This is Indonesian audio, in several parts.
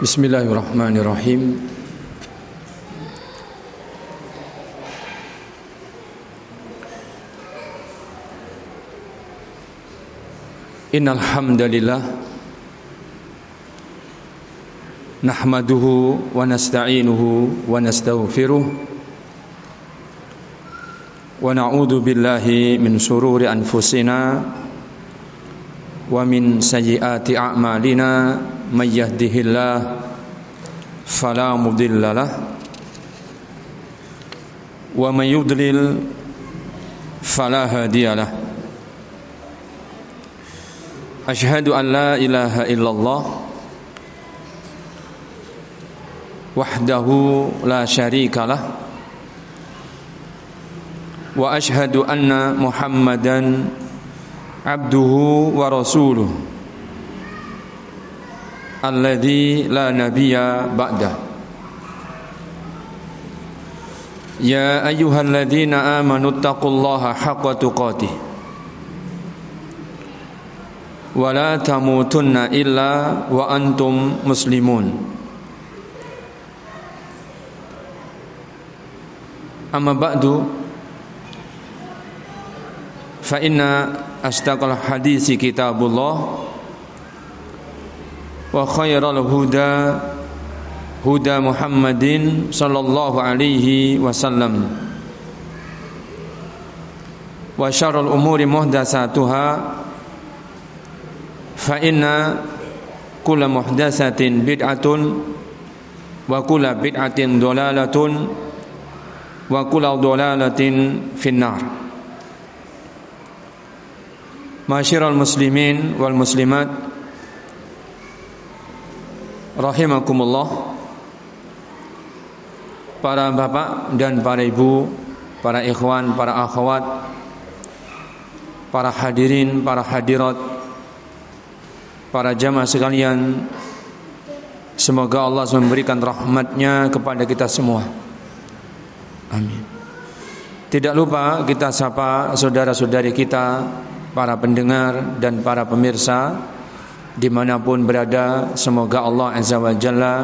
Bismillahirrahmanirrahim. Innal hamdalillah nahmaduhu wa nasta'inuhu wa nastaghfiruh wa na'udzu billahi min shururi anfusina ومن سيئات أعمالنا من يهده الله فلا مضل له ومن يضلل فلا هادي له أشهد أن لا إله إلا الله وحده لا شريك له وأشهد أن محمدًا abduhu wa rasuluh. Alladhi la nabiyya ba'da. Ya ayyuhalladhina amanu taqullaha haqqa tuqatih. Wa la tamutunna illa wa antum muslimun. Amma ba'du fa inna أصدق الحديث كتاب الله وخير الهدى هدى محمد صلى الله عليه وسلم وشر الأمور محدثاتها fa inna kulla muhdatsatin bid'atun wa kulla bid'atin dhalalatun wa kulla dhalalatin finnar Masyiral muslimin wal muslimat rahimakumullah. Para bapak dan para ibu para ikhwan para akhwat para hadirin para hadirat para jamaah sekalian Semoga Allah memberikan rahmatnya kepada kita semua. Amin. Tidak lupa kita sapa saudara-saudari kita Para pendengar dan para pemirsa Di mana pun berada Semoga Allah Azza wa Jalla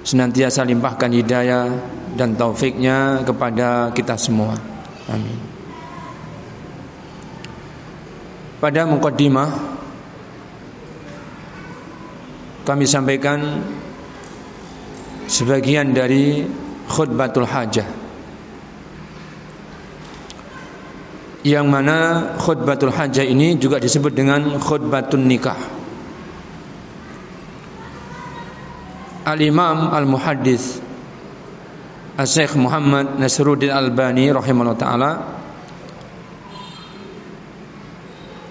Senantiasa limpahkan hidayah dan taufiknya kepada kita semua. Amin. Pada mukaddimah kami sampaikan sebagian dari khutbatul hajah yang mana khutbatul hajah ini juga disebut dengan khutbatun nikah. Al-Imam Al-Muhaddis Al-Syekh Muhammad Nasruddin Albani rahimahullah taala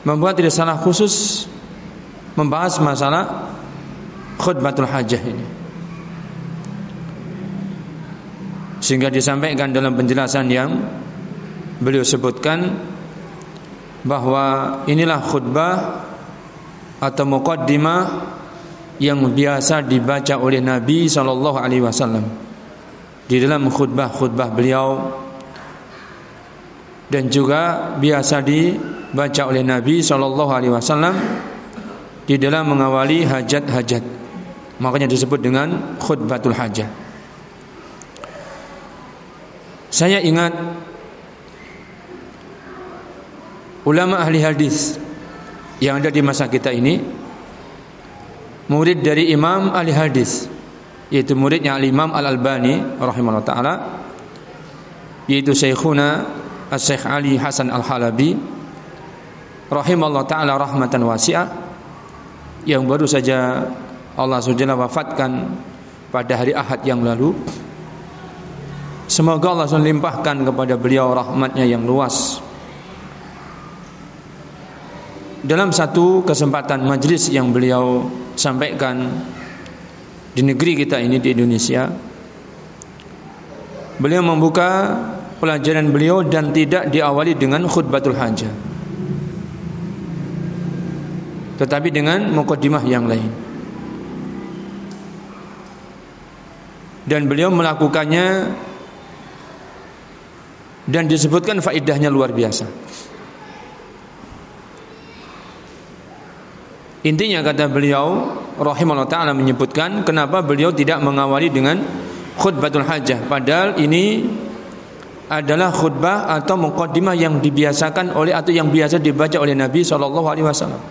membuat risalah khusus membahas masalah khutbatul hajah ini. Sehingga disampaikan dalam penjelasan yang beliau sebutkan bahwa inilah khutbah atau muqaddimah yang biasa dibaca oleh Nabi sallallahu alaihi wasallam di dalam khutbah-khutbah beliau dan juga biasa dibaca oleh Nabi sallallahu alaihi wasallam di dalam mengawali hajat-hajat Makanya disebut dengan khutbatul hajah. Saya ingat ulama ahli hadis yang ada di masa kita ini murid dari Imam ahli hadis yaitu muridnya Al-Imam Al-Albani rahimahullah taala yaitu Syekhuna Al-Syekh Ali Hasan Al-Halabi rahimahullah taala rahmatan wasi'ah yang baru saja Allah SWT wafatkan pada hari Ahad yang lalu. Semoga Allah limpahkan kepada beliau rahmatnya yang luas. Dalam satu kesempatan majlis yang beliau sampaikan di negeri kita ini di Indonesia, beliau membuka pelajaran beliau dan tidak diawali dengan khutbatul hajah. Tetapi dengan mukaddimah yang lain. dan beliau melakukannya dan disebutkan faidahnya luar biasa. Intinya kata beliau, rahimahullah taala menyebutkan kenapa beliau tidak mengawali dengan khutbatul hajah padahal ini adalah khutbah atau mukaddimah yang dibiasakan oleh atau yang biasa dibaca oleh Nabi sallallahu alaihi wasallam.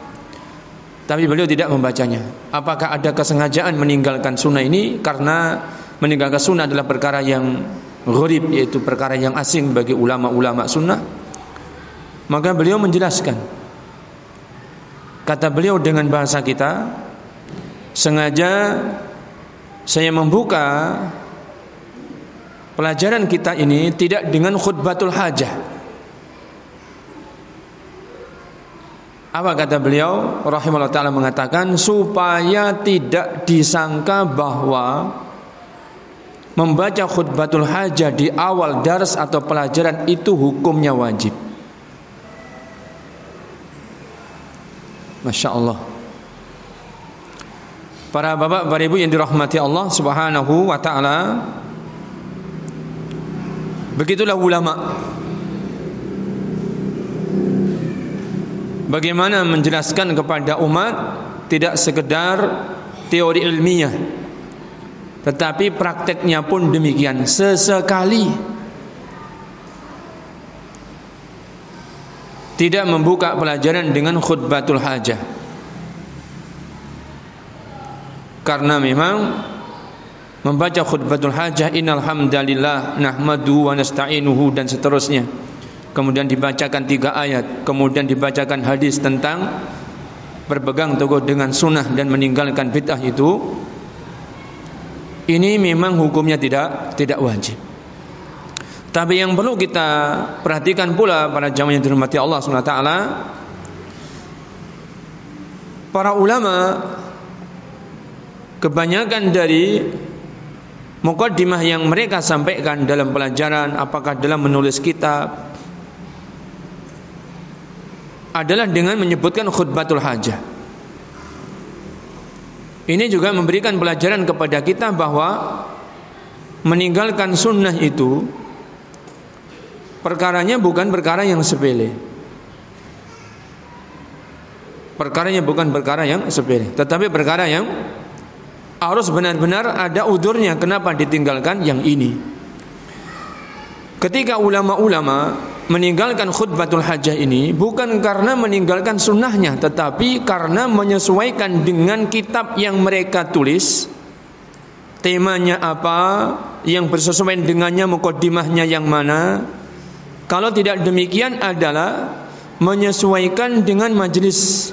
Tapi beliau tidak membacanya. Apakah ada kesengajaan meninggalkan sunnah ini karena meninggalkan sunnah adalah perkara yang gharib yaitu perkara yang asing bagi ulama-ulama sunnah? Maka beliau menjelaskan Kata beliau dengan bahasa kita Sengaja Saya membuka Pelajaran kita ini Tidak dengan khutbatul hajah. Apa kata beliau? Rahimahullah ta'ala mengatakan Supaya tidak disangka bahwa Membaca khutbatul hajah Di awal dars atau pelajaran Itu hukumnya wajib Masya Allah Para bapak, para ibu yang dirahmati Allah subhanahu wa ta'ala Begitulah ulama. Bagaimana menjelaskan kepada umat Tidak sekedar teori ilmiah Tetapi prakteknya pun demikian. Sesekali tidak membuka pelajaran dengan khutbatul hajah. Karena memang membaca khutbatul hajah innal hamdalillah nahmadu wa nasta'inuhu dan seterusnya. Kemudian dibacakan tiga ayat kemudian dibacakan hadis tentang berpegang teguh dengan sunnah dan meninggalkan bid'ah itu. Ini memang hukumnya tidak tidak wajib tapi yang perlu kita perhatikan pula para jamaah yang dirahmati Allah SWT Para ulama Kebanyakan dari Mukaddimah yang mereka sampaikan dalam pelajaran Apakah dalam menulis kitab Adalah dengan menyebutkan khutbatul hajah. Ini juga memberikan pelajaran kepada kita bahwa Meninggalkan sunnah itu perkaranya bukan perkara yang sepele. Perkaranya bukan perkara yang sepele, tetapi perkara yang harus benar-benar ada udurnya. Kenapa ditinggalkan yang ini. Ketika ulama-ulama meninggalkan khutbatul hajah ini bukan karena meninggalkan sunnahnya, tetapi karena menyesuaikan dengan kitab yang mereka tulis, temanya apa, yang bersesuaian dengannya, mukodimahnya yang mana, kalau tidak demikian adalah menyesuaikan dengan majelis.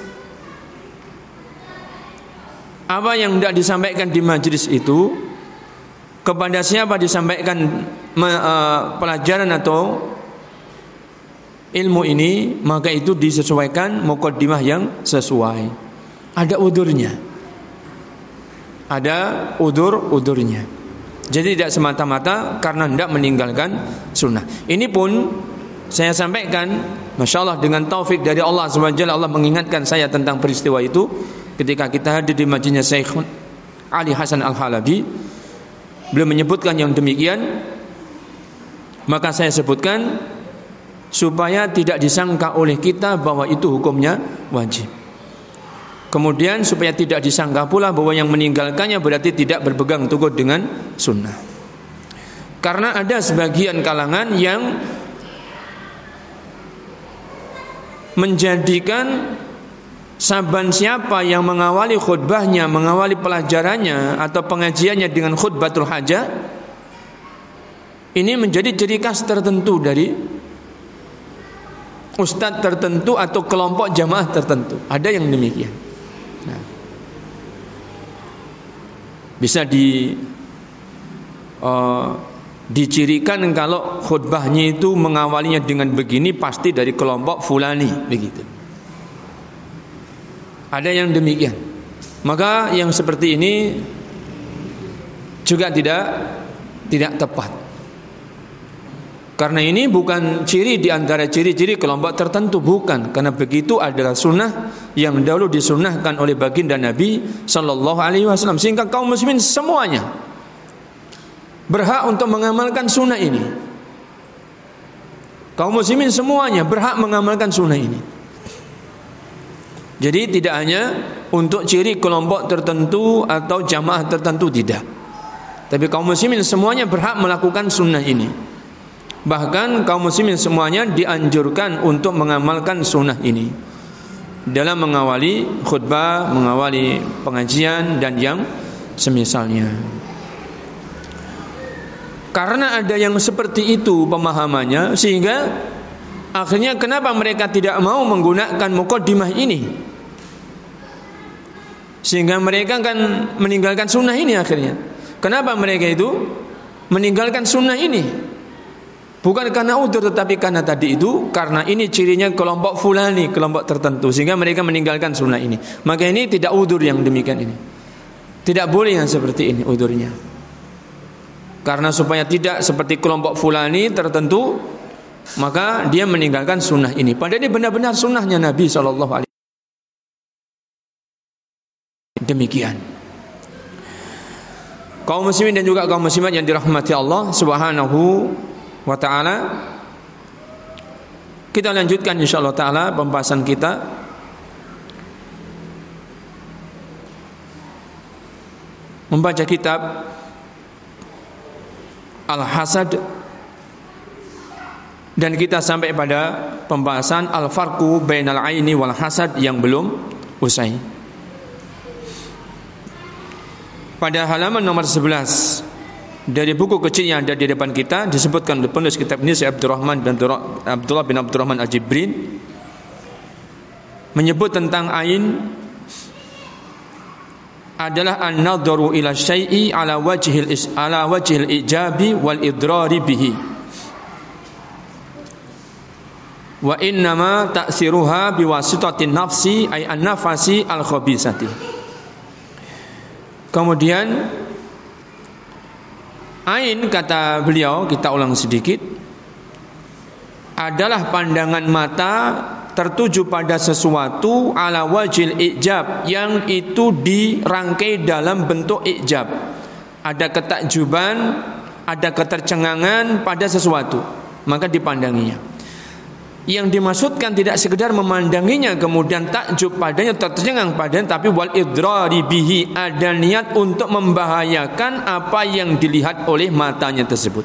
Apa yang tidak disampaikan di majelis itu kepada siapa disampaikan uh, pelajaran atau ilmu ini maka itu disesuaikan mukaddimah yang sesuai. Ada udurnya. Ada udur-udurnya. Jadi tidak semata-mata karena tidak meninggalkan sunnah. Ini pun saya sampaikan, masya Allah dengan taufik dari Allah SWT Allah mengingatkan saya tentang peristiwa itu ketika kita hadir di majlisnya Syekh Ali Hasan Al Halabi. Beliau menyebutkan yang demikian, maka saya sebutkan supaya tidak disangka oleh kita bahwa itu hukumnya wajib. Kemudian supaya tidak disangka pula bahwa yang meninggalkannya berarti tidak berpegang teguh dengan sunnah. Karena ada sebagian kalangan yang menjadikan saban siapa yang mengawali khutbahnya, mengawali pelajarannya atau pengajiannya dengan khutbatul hajah ini menjadi ciri khas tertentu dari ustadz tertentu atau kelompok jamaah tertentu. Ada yang demikian. Bisa di uh, dicirikan kalau khutbahnya itu mengawalinya dengan begini pasti dari kelompok fulani begitu. Ada yang demikian. Maka yang seperti ini juga tidak tidak tepat. Karena ini bukan ciri di antara ciri-ciri kelompok tertentu bukan karena begitu adalah sunnah yang dahulu disunnahkan oleh baginda Nabi Shallallahu Alaihi Wasallam sehingga kaum muslimin semuanya berhak untuk mengamalkan sunnah ini. Kaum muslimin semuanya berhak mengamalkan sunnah ini. Jadi tidak hanya untuk ciri kelompok tertentu atau jamaah tertentu tidak. Tapi kaum muslimin semuanya berhak melakukan sunnah ini. Bahkan kaum muslimin semuanya dianjurkan untuk mengamalkan sunnah ini dalam mengawali khutbah, mengawali pengajian dan yang semisalnya. Karena ada yang seperti itu pemahamannya sehingga akhirnya kenapa mereka tidak mau menggunakan mukaddimah ini? Sehingga mereka akan meninggalkan sunnah ini akhirnya. Kenapa mereka itu meninggalkan sunnah ini? Bukan karena udur tetapi karena tadi itu karena ini cirinya kelompok fulani, kelompok tertentu sehingga mereka meninggalkan sunnah ini. Maka ini tidak udur yang demikian ini. Tidak boleh yang seperti ini udurnya. Karena supaya tidak seperti kelompok fulani tertentu maka dia meninggalkan sunnah ini. Padahal ini benar-benar sunnahnya Nabi Shallallahu Alaihi Demikian. Kaum muslimin dan juga kaum muslimat yang dirahmati Allah Subhanahu wa taala. Kita lanjutkan insyaallah taala pembahasan kita membaca kitab al-hasad dan kita sampai pada pembahasan al-farqu bainal aini wal hasad yang belum usai. Pada halaman nomor 11 dari buku kecil yang ada di depan kita disebutkan oleh penulis kitab ini Syekh Abdurrahman bin Abdullah bin Abdurrahman Al-Jibrin menyebut tentang ain adalah an-nadharu ila syai'i ala wajhil ala wajhil ijabi wal idrari bihi. Wa innama ta'siruha biwasitatin nafsi ay an-nafasi al-khabisati. Kemudian ain kata beliau kita ulang sedikit adalah pandangan mata tertuju pada sesuatu ala wajil ijab yang itu dirangkai dalam bentuk ijab. Ada ketakjuban, ada ketercengangan pada sesuatu, maka dipandanginya. Yang dimaksudkan tidak sekedar memandanginya kemudian takjub padanya tercengang padanya tapi wal idrari bihi ada niat untuk membahayakan apa yang dilihat oleh matanya tersebut.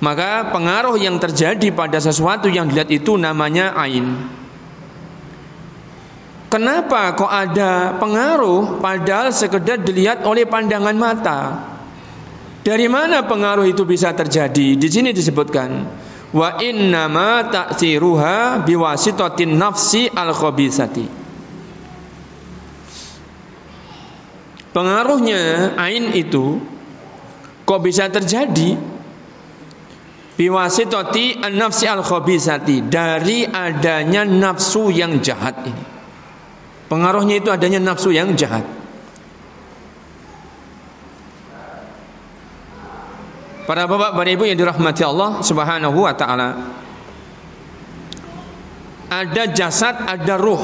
Maka pengaruh yang terjadi pada sesuatu yang dilihat itu namanya ain. Kenapa kok ada pengaruh padahal sekedar dilihat oleh pandangan mata? Dari mana pengaruh itu bisa terjadi? Di sini disebutkan wa innama ta'thiruha biwasitatin nafsi al khabisati. Pengaruhnya ain itu kok bisa terjadi biwasitati an-nafsi al-khabisati dari adanya nafsu yang jahat ini. Pengaruhnya itu adanya nafsu yang jahat. Para bapak, para ibu yang dirahmati Allah Subhanahu wa taala. Ada jasad, ada ruh.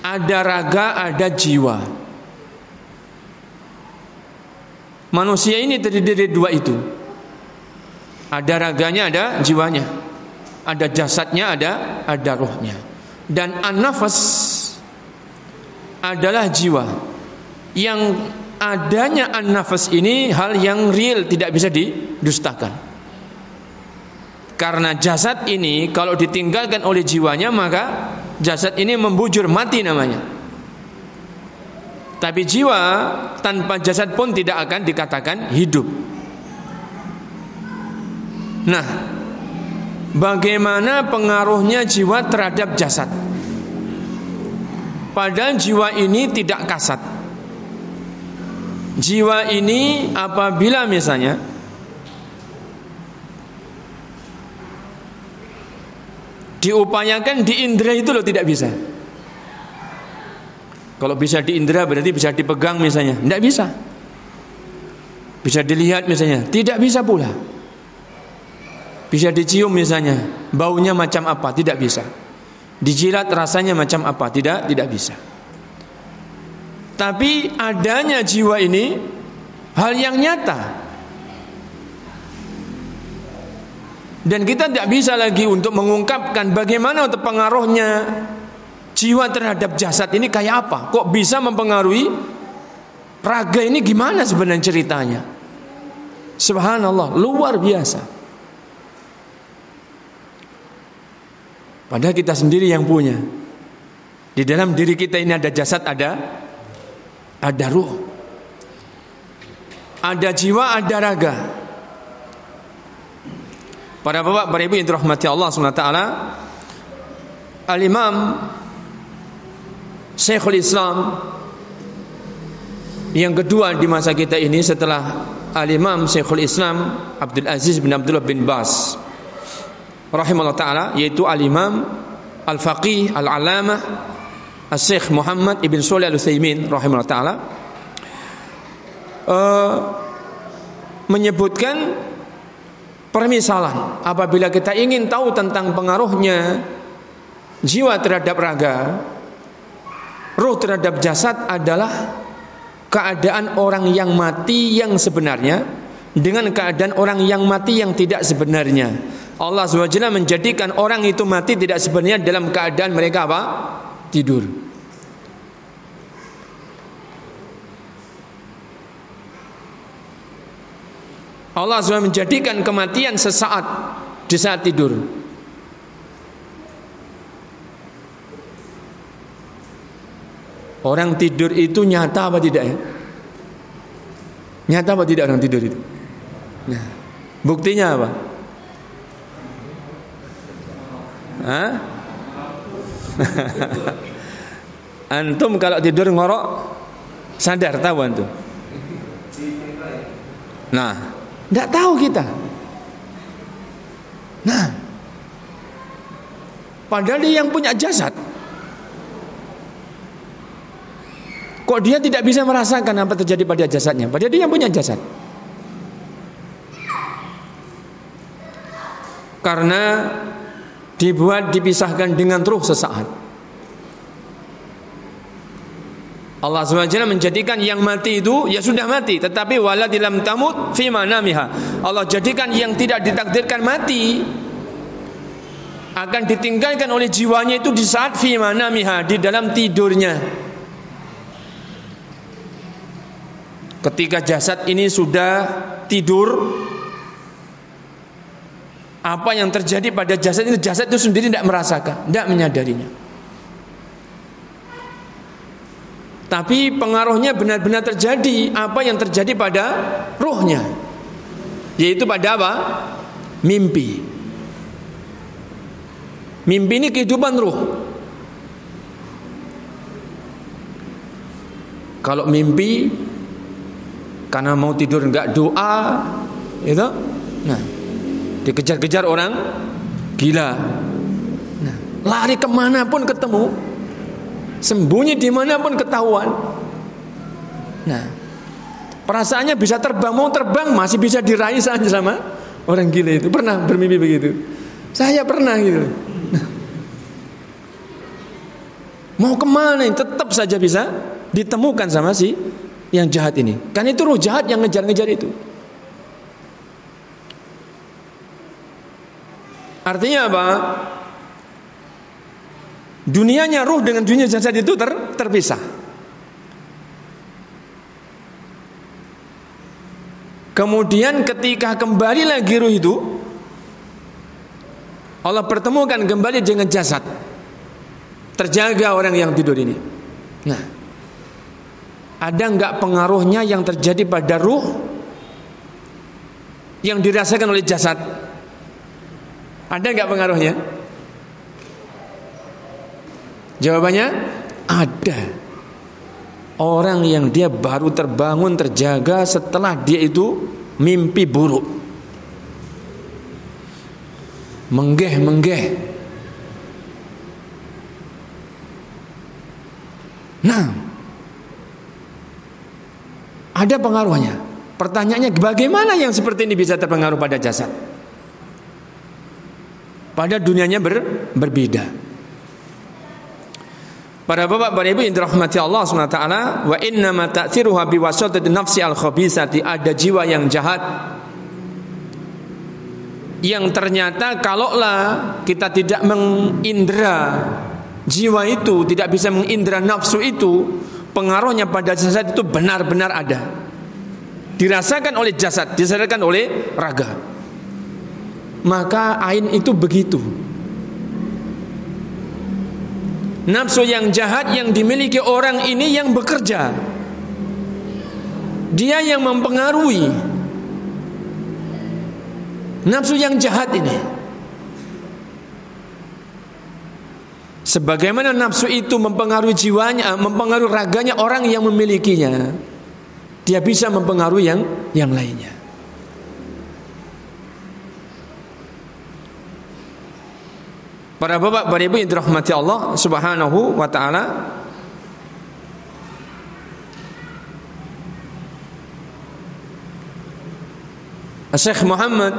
Ada raga, ada jiwa. Manusia ini terdiri dari dua itu. Ada raganya, ada jiwanya. Ada jasadnya, ada ada rohnya. Dan an-nafas adalah jiwa. Yang adanya an-nafas ini hal yang real tidak bisa didustakan. Karena jasad ini kalau ditinggalkan oleh jiwanya maka jasad ini membujur mati namanya. Tapi jiwa tanpa jasad pun tidak akan dikatakan hidup. Nah, bagaimana pengaruhnya jiwa terhadap jasad? Padahal jiwa ini tidak kasat. Jiwa ini apabila misalnya diupayakan di indera itu loh tidak bisa. Kalau bisa di indera berarti bisa dipegang misalnya, tidak bisa. Bisa dilihat misalnya, tidak bisa pula. Bisa dicium misalnya, baunya macam apa? Tidak bisa. Dijilat rasanya macam apa? Tidak, tidak bisa. Tapi adanya jiwa ini hal yang nyata. Dan kita tidak bisa lagi untuk mengungkapkan bagaimana untuk pengaruhnya jiwa terhadap jasad ini kayak apa? Kok bisa mempengaruhi raga ini gimana sebenarnya ceritanya? Subhanallah, luar biasa. Padahal kita sendiri yang punya. Di dalam diri kita ini ada jasad, ada ada ruh. Ada jiwa, ada raga. Para bapak, para ibu yang dirahmati Allah SWT Al-Imam Syekhul Islam Yang kedua di masa kita ini setelah Al-Imam Syekhul Islam Abdul Aziz bin Abdullah bin Bas Rahimahullah Ta'ala Yaitu Al-Imam Al-Faqih Al-Alamah Al-Syekh Muhammad Ibn Sulih Al-Uthaymin Rahimahullah Ta'ala uh, Menyebutkan permisalan apabila kita ingin tahu tentang pengaruhnya jiwa terhadap raga roh terhadap jasad adalah keadaan orang yang mati yang sebenarnya dengan keadaan orang yang mati yang tidak sebenarnya Allah SWT menjadikan orang itu mati tidak sebenarnya dalam keadaan mereka apa? Tidur Allah SWT menjadikan kematian sesaat di saat tidur. Orang tidur itu nyata apa tidak ya? Nyata apa tidak orang tidur itu? Nah, buktinya apa? Hah? antum kalau tidur ngorok sadar tahu antum? Nah, tidak tahu kita. Nah, padahal dia yang punya jasad. Kok dia tidak bisa merasakan apa terjadi pada jasadnya? Padahal dia yang punya jasad. Karena dibuat dipisahkan dengan ruh sesaat. Allah SWT menjadikan yang mati itu ya sudah mati tetapi wala dalam tamut fi manamiha. Allah jadikan yang tidak ditakdirkan mati akan ditinggalkan oleh jiwanya itu di saat fi manamiha di dalam tidurnya. Ketika jasad ini sudah tidur apa yang terjadi pada jasad itu jasad itu sendiri tidak merasakan, tidak menyadarinya. Tapi pengaruhnya benar-benar terjadi apa yang terjadi pada ruhnya. Yaitu pada apa? Mimpi. Mimpi ini kehidupan ruh. Kalau mimpi karena mau tidur enggak doa, itu, nah dikejar-kejar orang gila. Nah, lari ke mana pun ketemu, Sembunyi di mana pun ketahuan. Nah, perasaannya bisa terbang, mau terbang masih bisa diraih saja sama orang gila itu. Pernah bermimpi begitu? Saya pernah gitu. Nah, mau ke mana? Tetap saja bisa ditemukan sama si yang jahat ini. Kan itu roh jahat yang ngejar-ngejar itu. Artinya apa? Dunianya ruh dengan dunia jasad itu ter, terpisah. Kemudian ketika kembali lagi ruh itu Allah pertemukan kembali dengan jasad. Terjaga orang yang tidur ini. Nah, ada nggak pengaruhnya yang terjadi pada ruh yang dirasakan oleh jasad? Ada nggak pengaruhnya? Jawabannya ada. Orang yang dia baru terbangun terjaga setelah dia itu mimpi buruk. Menggeh-menggeh. Nah, ada pengaruhnya. Pertanyaannya bagaimana yang seperti ini bisa terpengaruh pada jasad? Pada dunianya ber, berbeda. Para bapak para ibu yang dirahmati Allah SWT Wa inna ma ta'thiruha biwasatati nafsi al khabisati Ada jiwa yang jahat yang ternyata kalaulah kita tidak mengindra jiwa itu, tidak bisa mengindra nafsu itu, pengaruhnya pada jasad itu benar-benar ada. Dirasakan oleh jasad, dirasakan oleh raga. Maka ain itu begitu. Nafsu yang jahat yang dimiliki orang ini yang bekerja. Dia yang mempengaruhi nafsu yang jahat ini. Sebagaimana nafsu itu mempengaruhi jiwanya, mempengaruhi raganya orang yang memilikinya, dia bisa mempengaruhi yang yang lainnya. Para bapak, para ibu yang dirahmati Allah Subhanahu wa taala. Syekh Muhammad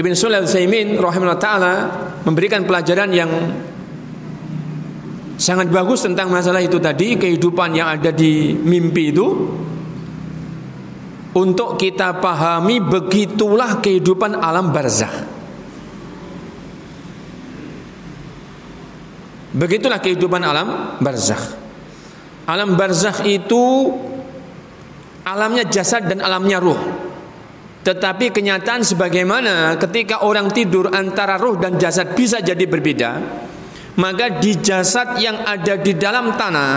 Ibn Sulaiman Zaimin rahimahullah taala memberikan pelajaran yang sangat bagus tentang masalah itu tadi, kehidupan yang ada di mimpi itu untuk kita pahami begitulah kehidupan alam barzakh. Begitulah kehidupan alam barzakh. Alam barzakh itu alamnya jasad dan alamnya ruh. Tetapi kenyataan sebagaimana ketika orang tidur antara ruh dan jasad bisa jadi berbeda, maka di jasad yang ada di dalam tanah,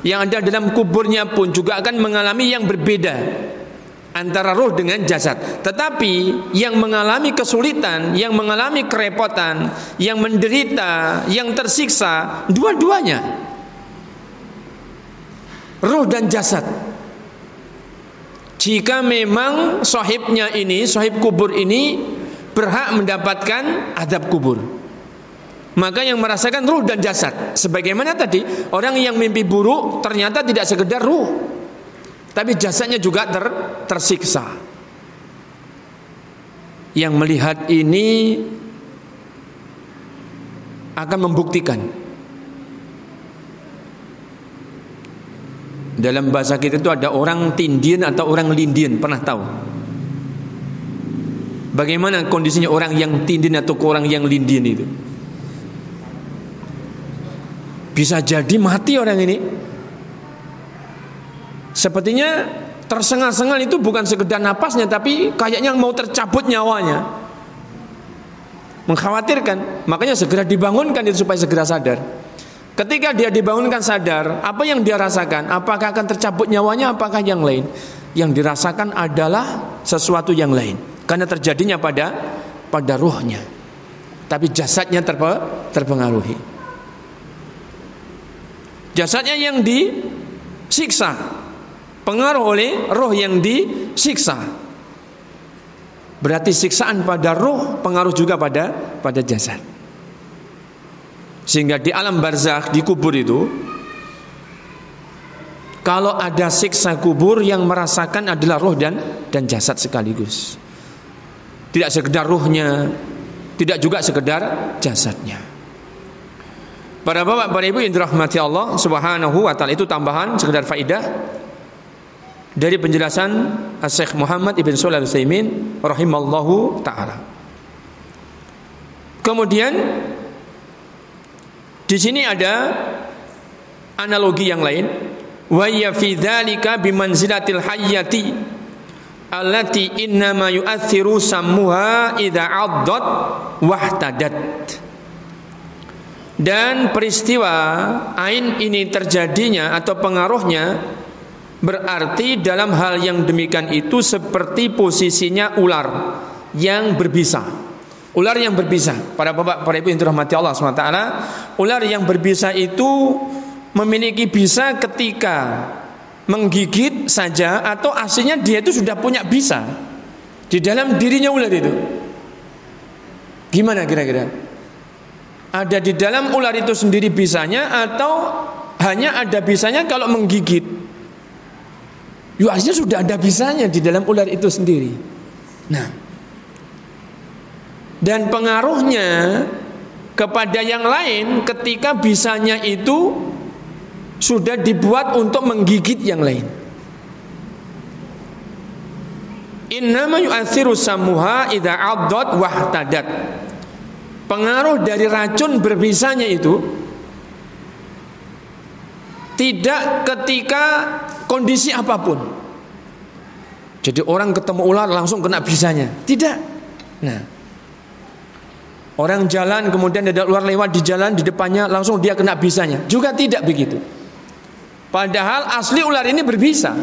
yang ada dalam kuburnya pun juga akan mengalami yang berbeda antara roh dengan jasad. Tetapi yang mengalami kesulitan, yang mengalami kerepotan, yang menderita, yang tersiksa, dua-duanya. Roh dan jasad. Jika memang sahibnya ini, sahib kubur ini berhak mendapatkan adab kubur. Maka yang merasakan ruh dan jasad Sebagaimana tadi Orang yang mimpi buruk ternyata tidak sekedar ruh tapi jasanya juga ter, tersiksa. Yang melihat ini akan membuktikan. Dalam bahasa kita itu ada orang tindian atau orang lindian pernah tahu? Bagaimana kondisinya orang yang tindian atau orang yang lindian itu? Bisa jadi mati orang ini Sepertinya tersengal-sengal itu bukan sekedar napasnya tapi kayaknya mau tercabut nyawanya. Mengkhawatirkan, makanya segera dibangunkan itu supaya segera sadar. Ketika dia dibangunkan sadar, apa yang dia rasakan? Apakah akan tercabut nyawanya apakah yang lain? Yang dirasakan adalah sesuatu yang lain karena terjadinya pada pada ruhnya. Tapi jasadnya terpengaruhi. Jasadnya yang disiksa pengaruh oleh roh yang disiksa. Berarti siksaan pada roh pengaruh juga pada pada jasad. Sehingga di alam barzakh di kubur itu kalau ada siksa kubur yang merasakan adalah roh dan dan jasad sekaligus. Tidak sekedar rohnya, tidak juga sekedar jasadnya. Para bapak, para ibu yang dirahmati Allah Subhanahu wa taala itu tambahan sekedar faidah dari penjelasan Syekh Muhammad Ibn Shalih Al-Utsaimin rahimallahu taala. Kemudian di sini ada analogi yang lain wa ya fi dzalika bimanzilatil hayyati allati innama yu'athiru sammuha idza 'addat wahtadat dan peristiwa ain ini terjadinya atau pengaruhnya Berarti dalam hal yang demikian itu seperti posisinya ular yang berbisa. Ular yang berbisa. Para bapak, para ibu yang dirahmati Allah SWT. Ular yang berbisa itu memiliki bisa ketika menggigit saja atau aslinya dia itu sudah punya bisa di dalam dirinya ular itu. Gimana kira-kira? Ada di dalam ular itu sendiri bisanya atau hanya ada bisanya kalau menggigit? Aslinya sudah ada bisanya di dalam ular itu sendiri. Nah, dan pengaruhnya kepada yang lain ketika bisanya itu sudah dibuat untuk menggigit yang lain. Innama yu'athiru samuha idza 'addat wahtadat. Pengaruh dari racun berbisanya itu tidak ketika kondisi apa pun. Jadi orang ketemu ular langsung kena bisanya. Tidak. Nah, Orang jalan kemudian ada ular lewat di jalan di depannya langsung dia kena bisanya. Juga tidak begitu. Padahal asli ular ini berbisa.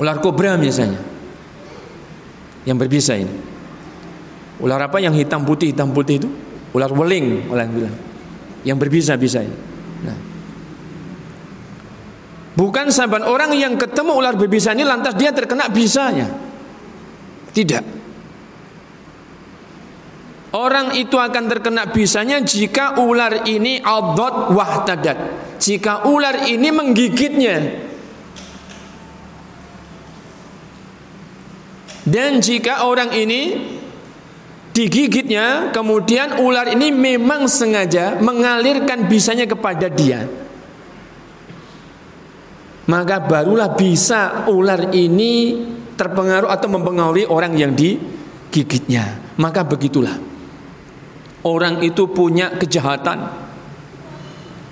Ular kobra misalnya. Yang berbisa ini. Ular apa yang hitam putih hitam putih itu? Ular weling orang bilang. Yang berbisa-bisa. Nah. Bukan sahabat orang yang ketemu ular berbisa ini lantas dia terkena bisanya. Tidak. Orang itu akan terkena bisanya jika ular ini adot wahtadat. Jika ular ini menggigitnya. Dan jika orang ini digigitnya, kemudian ular ini memang sengaja mengalirkan bisanya kepada dia. Maka barulah bisa ular ini terpengaruh atau mempengaruhi orang yang digigitnya. Maka begitulah. Orang itu punya kejahatan.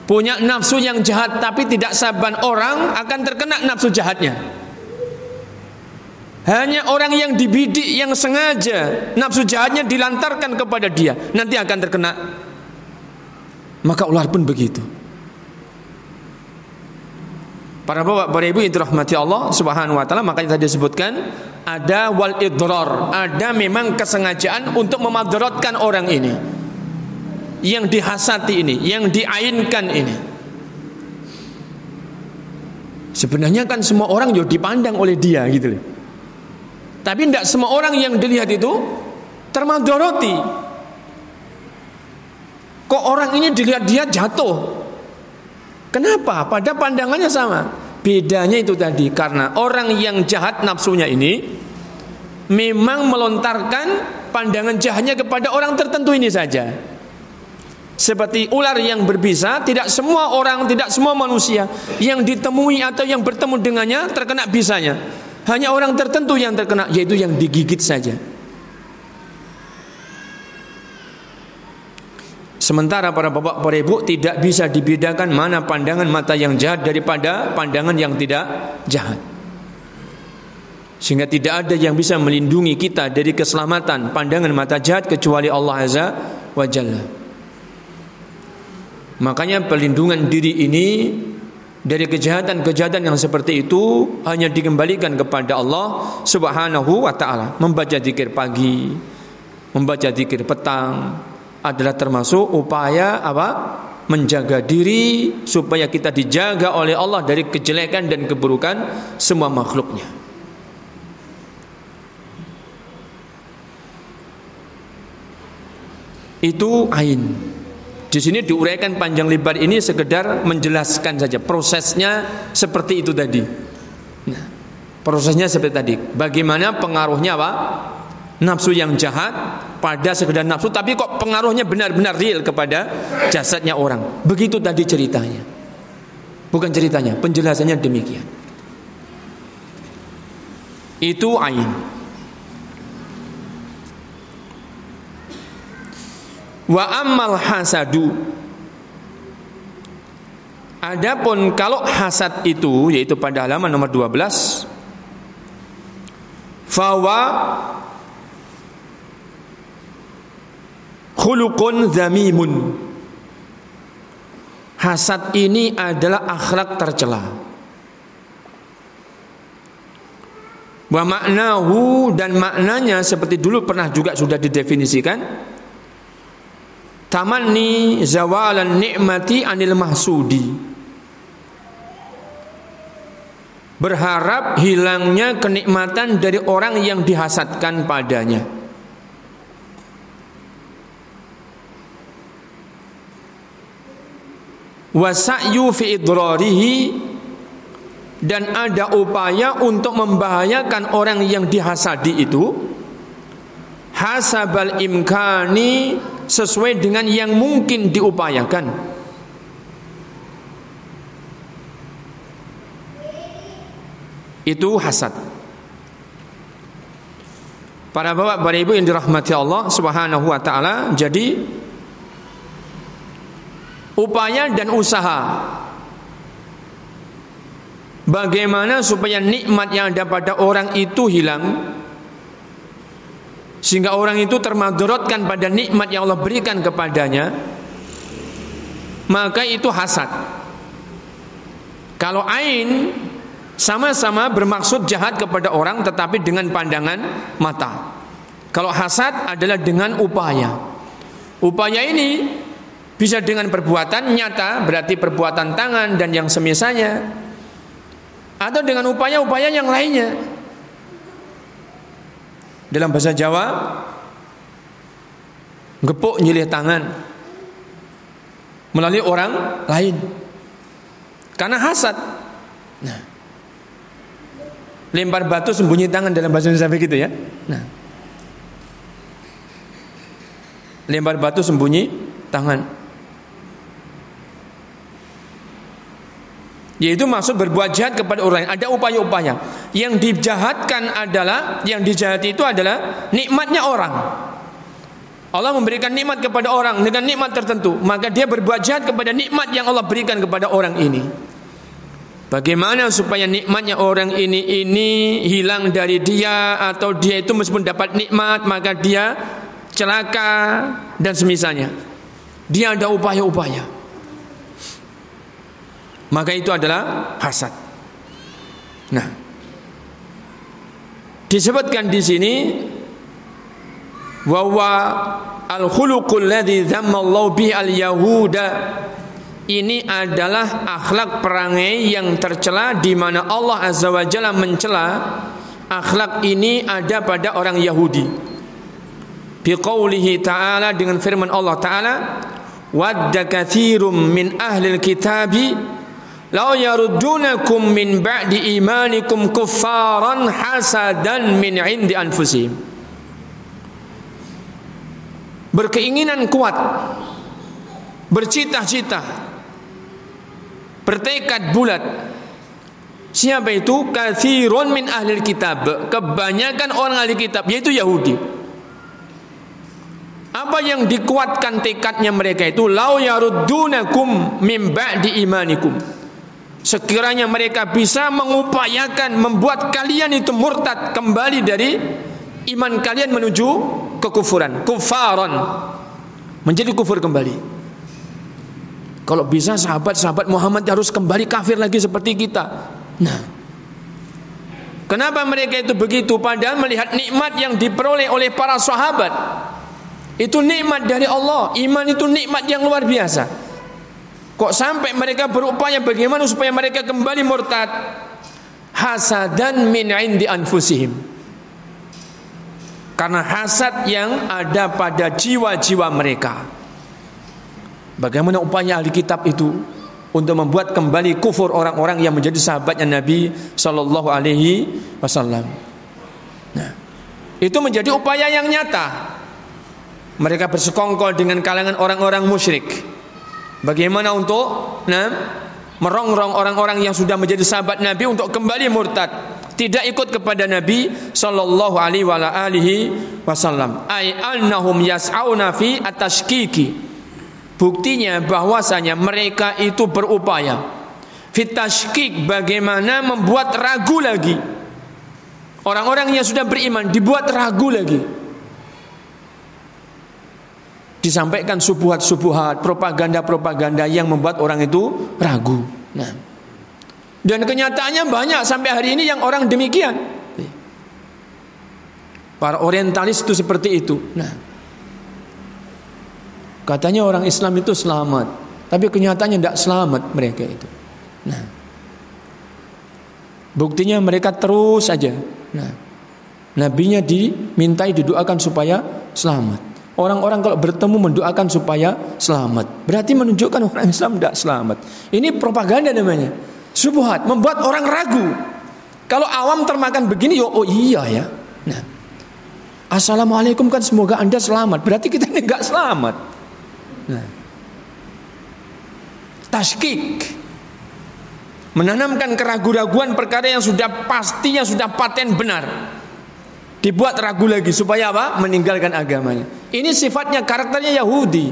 Punya nafsu yang jahat tapi tidak saban orang akan terkena nafsu jahatnya. Hanya orang yang dibidik yang sengaja nafsu jahatnya dilantarkan kepada dia nanti akan terkena. Maka ular pun begitu. Para bapak, para ibu yang dirahmati Allah Subhanahu wa taala, makanya tadi disebutkan ada wal idrar, ada memang kesengajaan untuk memadaratkan orang ini. Yang dihasati ini, yang diainkan ini. Sebenarnya kan semua orang juga dipandang oleh dia gitu loh. Tapi tidak semua orang yang dilihat itu termadarati. Kok orang ini dilihat dia jatuh, Kenapa? Pada pandangannya sama. Bedanya itu tadi karena orang yang jahat nafsunya ini memang melontarkan pandangan jahatnya kepada orang tertentu ini saja. Seperti ular yang berbisa, tidak semua orang, tidak semua manusia yang ditemui atau yang bertemu dengannya terkena bisanya. Hanya orang tertentu yang terkena, yaitu yang digigit saja. Sementara para bapak para ibu tidak bisa dibedakan mana pandangan mata yang jahat daripada pandangan yang tidak jahat. Sehingga tidak ada yang bisa melindungi kita dari keselamatan pandangan mata jahat kecuali Allah Azza wa Jalla. Makanya pelindungan diri ini dari kejahatan-kejahatan yang seperti itu hanya dikembalikan kepada Allah Subhanahu wa taala. Membaca zikir pagi, membaca zikir petang, adalah termasuk upaya apa? menjaga diri supaya kita dijaga oleh Allah dari kejelekan dan keburukan semua makhluknya. Itu ain. Di sini diuraikan panjang lebar ini sekedar menjelaskan saja prosesnya seperti itu tadi. Nah, prosesnya seperti tadi. Bagaimana pengaruhnya apa? nafsu yang jahat pada sekedar nafsu tapi kok pengaruhnya benar-benar real kepada jasadnya orang. Begitu tadi ceritanya. Bukan ceritanya, penjelasannya demikian. Itu ain. Wa ammal hasadu Adapun kalau hasad itu yaitu pada halaman nomor 12 Fawa khuluqun zamimun Hasad ini adalah akhlak tercela. Wa maknahu dan maknanya seperti dulu pernah juga sudah didefinisikan. Tamanni zawalan nikmati anil mahsudi. Berharap hilangnya kenikmatan dari orang yang dihasadkan padanya. wasa'yu fi idrarihi dan ada upaya untuk membahayakan orang yang dihasadi itu hasabal imkani sesuai dengan yang mungkin diupayakan Itu hasad. Para bapak, para ibu yang dirahmati Allah Subhanahu wa taala, jadi upaya dan usaha bagaimana supaya nikmat yang ada pada orang itu hilang sehingga orang itu termadorotkan pada nikmat yang Allah berikan kepadanya maka itu hasad kalau ain sama-sama bermaksud jahat kepada orang tetapi dengan pandangan mata. Kalau hasad adalah dengan upaya. Upaya ini bisa dengan perbuatan nyata, berarti perbuatan tangan dan yang semisalnya. Atau dengan upaya-upaya yang lainnya. Dalam bahasa Jawa, gepuk nyilih tangan melalui orang lain. Karena hasad. Nah, lempar batu sembunyi tangan dalam bahasa Indonesia begitu ya. Nah, lempar batu sembunyi tangan. Yaitu maksud berbuat jahat kepada orang lain. Ada upaya-upaya. Yang dijahatkan adalah, yang dijahati itu adalah nikmatnya orang. Allah memberikan nikmat kepada orang dengan nikmat tertentu, maka dia berbuat jahat kepada nikmat yang Allah berikan kepada orang ini. Bagaimana supaya nikmatnya orang ini ini hilang dari dia atau dia itu meskipun dapat nikmat maka dia celaka dan semisalnya. Dia ada upaya-upaya. Maka itu adalah hasad. Nah, disebutkan di sini bahwa al-khuluqul ladzi dzamma Allah bihi al-yahuda ini adalah akhlak perangai yang tercela di mana Allah Azza wa Jalla mencela akhlak ini ada pada orang Yahudi. Biqaulihi ta'ala dengan firman Allah ta'ala wadda katsirum min ahli kitabi law yaruddunakum min ba'di imanikum kuffaran hasadan min 'indi anfusihim. Berkeinginan kuat bercita-cita bertekad bulat. Siapa itu? Kathirun min ahli kitab. Kebanyakan orang ahli kitab yaitu Yahudi. Apa yang dikuatkan tekadnya mereka itu? Lau yaruddunakum min ba'di imanikum sekiranya mereka bisa mengupayakan membuat kalian itu murtad kembali dari iman kalian menuju kekufuran kufaran menjadi kufur kembali kalau bisa sahabat-sahabat Muhammad harus kembali kafir lagi seperti kita. Nah, kenapa mereka itu begitu? Padahal melihat nikmat yang diperoleh oleh para sahabat. Itu nikmat dari Allah. Iman itu nikmat yang luar biasa. Kok sampai mereka berupaya bagaimana supaya mereka kembali murtad? Hasadan min indi anfusihim. Karena hasad yang ada pada jiwa-jiwa mereka. Bagaimana upaya ahli kitab itu untuk membuat kembali kufur orang-orang yang menjadi sahabatnya Nabi Shallallahu Alaihi Wasallam. Nah, itu menjadi upaya yang nyata. Mereka bersekongkol dengan kalangan orang-orang musyrik. Bagaimana untuk nah, merongrong orang-orang yang sudah menjadi sahabat Nabi untuk kembali murtad, tidak ikut kepada Nabi Shallallahu Alaihi Wasallam. Ay annahum yas'auna fi atashkiki. Buktinya bahwasanya mereka itu berupaya. Fitashkik bagaimana membuat ragu lagi. Orang-orang yang sudah beriman dibuat ragu lagi disampaikan subuhat-subuhat propaganda-propaganda yang membuat orang itu ragu. Nah. Dan kenyataannya banyak sampai hari ini yang orang demikian. Para orientalis itu seperti itu. Nah. Katanya orang Islam itu selamat, tapi kenyataannya tidak selamat mereka itu. Nah, buktinya mereka terus saja. Nah, nabinya dimintai didoakan supaya selamat. Orang-orang kalau bertemu mendoakan supaya selamat. Berarti menunjukkan orang Islam tidak selamat. Ini propaganda namanya. Subuhat membuat orang ragu. Kalau awam termakan begini, yo, oh iya ya. Nah, Assalamualaikum kan semoga anda selamat. Berarti kita ini nggak selamat. Nah. Tashkik. menanamkan keraguan-raguan perkara yang sudah pastinya sudah paten benar. Dibuat ragu lagi supaya apa? Meninggalkan agamanya. Ini sifatnya karakternya Yahudi.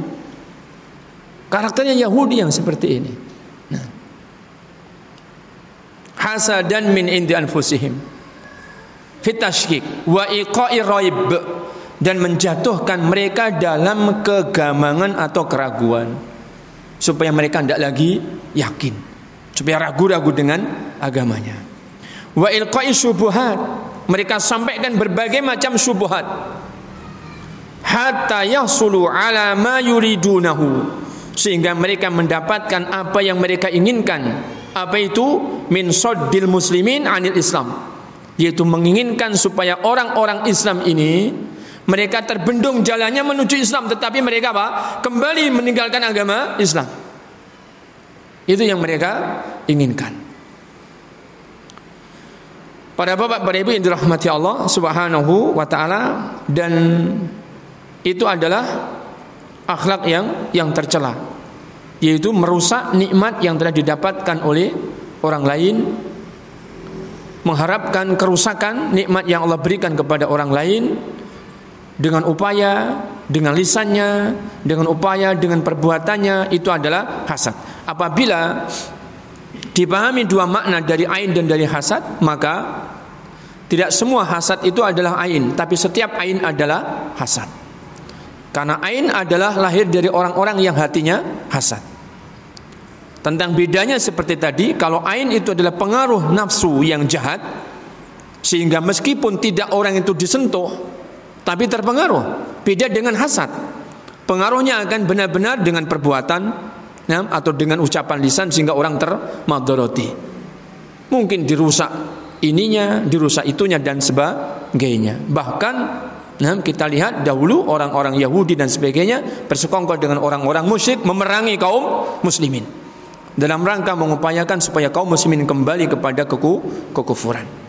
Karakternya Yahudi yang seperti ini. Nah. Hasadan min indi anfusihim. Fitashkik wa iqa'i raib dan menjatuhkan mereka dalam kegamangan atau keraguan supaya mereka tidak lagi yakin supaya ragu-ragu dengan agamanya. Wa ilqai syubuhat. Mereka sampaikan berbagai macam syubhat. Hatta yahsulu ala ma yuridunahu. Sehingga mereka mendapatkan apa yang mereka inginkan. Apa itu? Min soddil muslimin anil Islam. Yaitu menginginkan supaya orang-orang Islam ini mereka terbendung jalannya menuju Islam tetapi mereka apa? Kembali meninggalkan agama Islam. Itu yang mereka inginkan. Para bapak, para ibu yang dirahmati Allah Subhanahu wa taala. Dan itu adalah akhlak yang yang tercela. Yaitu merusak nikmat yang telah didapatkan oleh orang lain. Mengharapkan kerusakan nikmat yang Allah berikan kepada orang lain. Dengan upaya, dengan lisannya, dengan upaya, dengan perbuatannya itu adalah hasad. Apabila dipahami dua makna dari ain dan dari hasad, maka tidak semua hasad itu adalah ain, tapi setiap ain adalah hasad. Karena ain adalah lahir dari orang-orang yang hatinya hasad. Tentang bedanya seperti tadi, kalau ain itu adalah pengaruh nafsu yang jahat, sehingga meskipun tidak orang itu disentuh, tapi terpengaruh. Beda dengan hasad. Pengaruhnya akan benar-benar dengan perbuatan ya, atau dengan ucapan lisan sehingga orang termadoroti. Mungkin dirusak ininya, dirusak itunya dan sebagainya. Bahkan Nah, kita lihat dahulu orang-orang Yahudi dan sebagainya bersekongkol dengan orang-orang musyrik memerangi kaum muslimin dalam rangka mengupayakan supaya kaum muslimin kembali kepada keku kekufuran.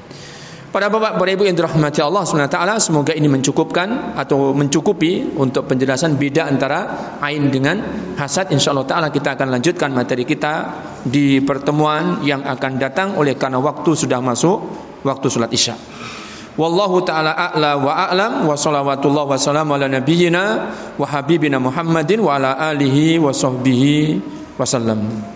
Pada bapak para ibu yang dirahmati Allah SWT Semoga ini mencukupkan Atau mencukupi untuk penjelasan beda antara Ain dengan hasad. InsyaAllah ta'ala kita akan lanjutkan materi kita Di pertemuan yang akan datang Oleh karena waktu sudah masuk Waktu sholat isya. Wallahu ta'ala a'la wa a'lam. Wa salawatullah wa salam ala nabiyyina Wa habibina Muhammadin Wa ala alihi wa sahbihi wa sallam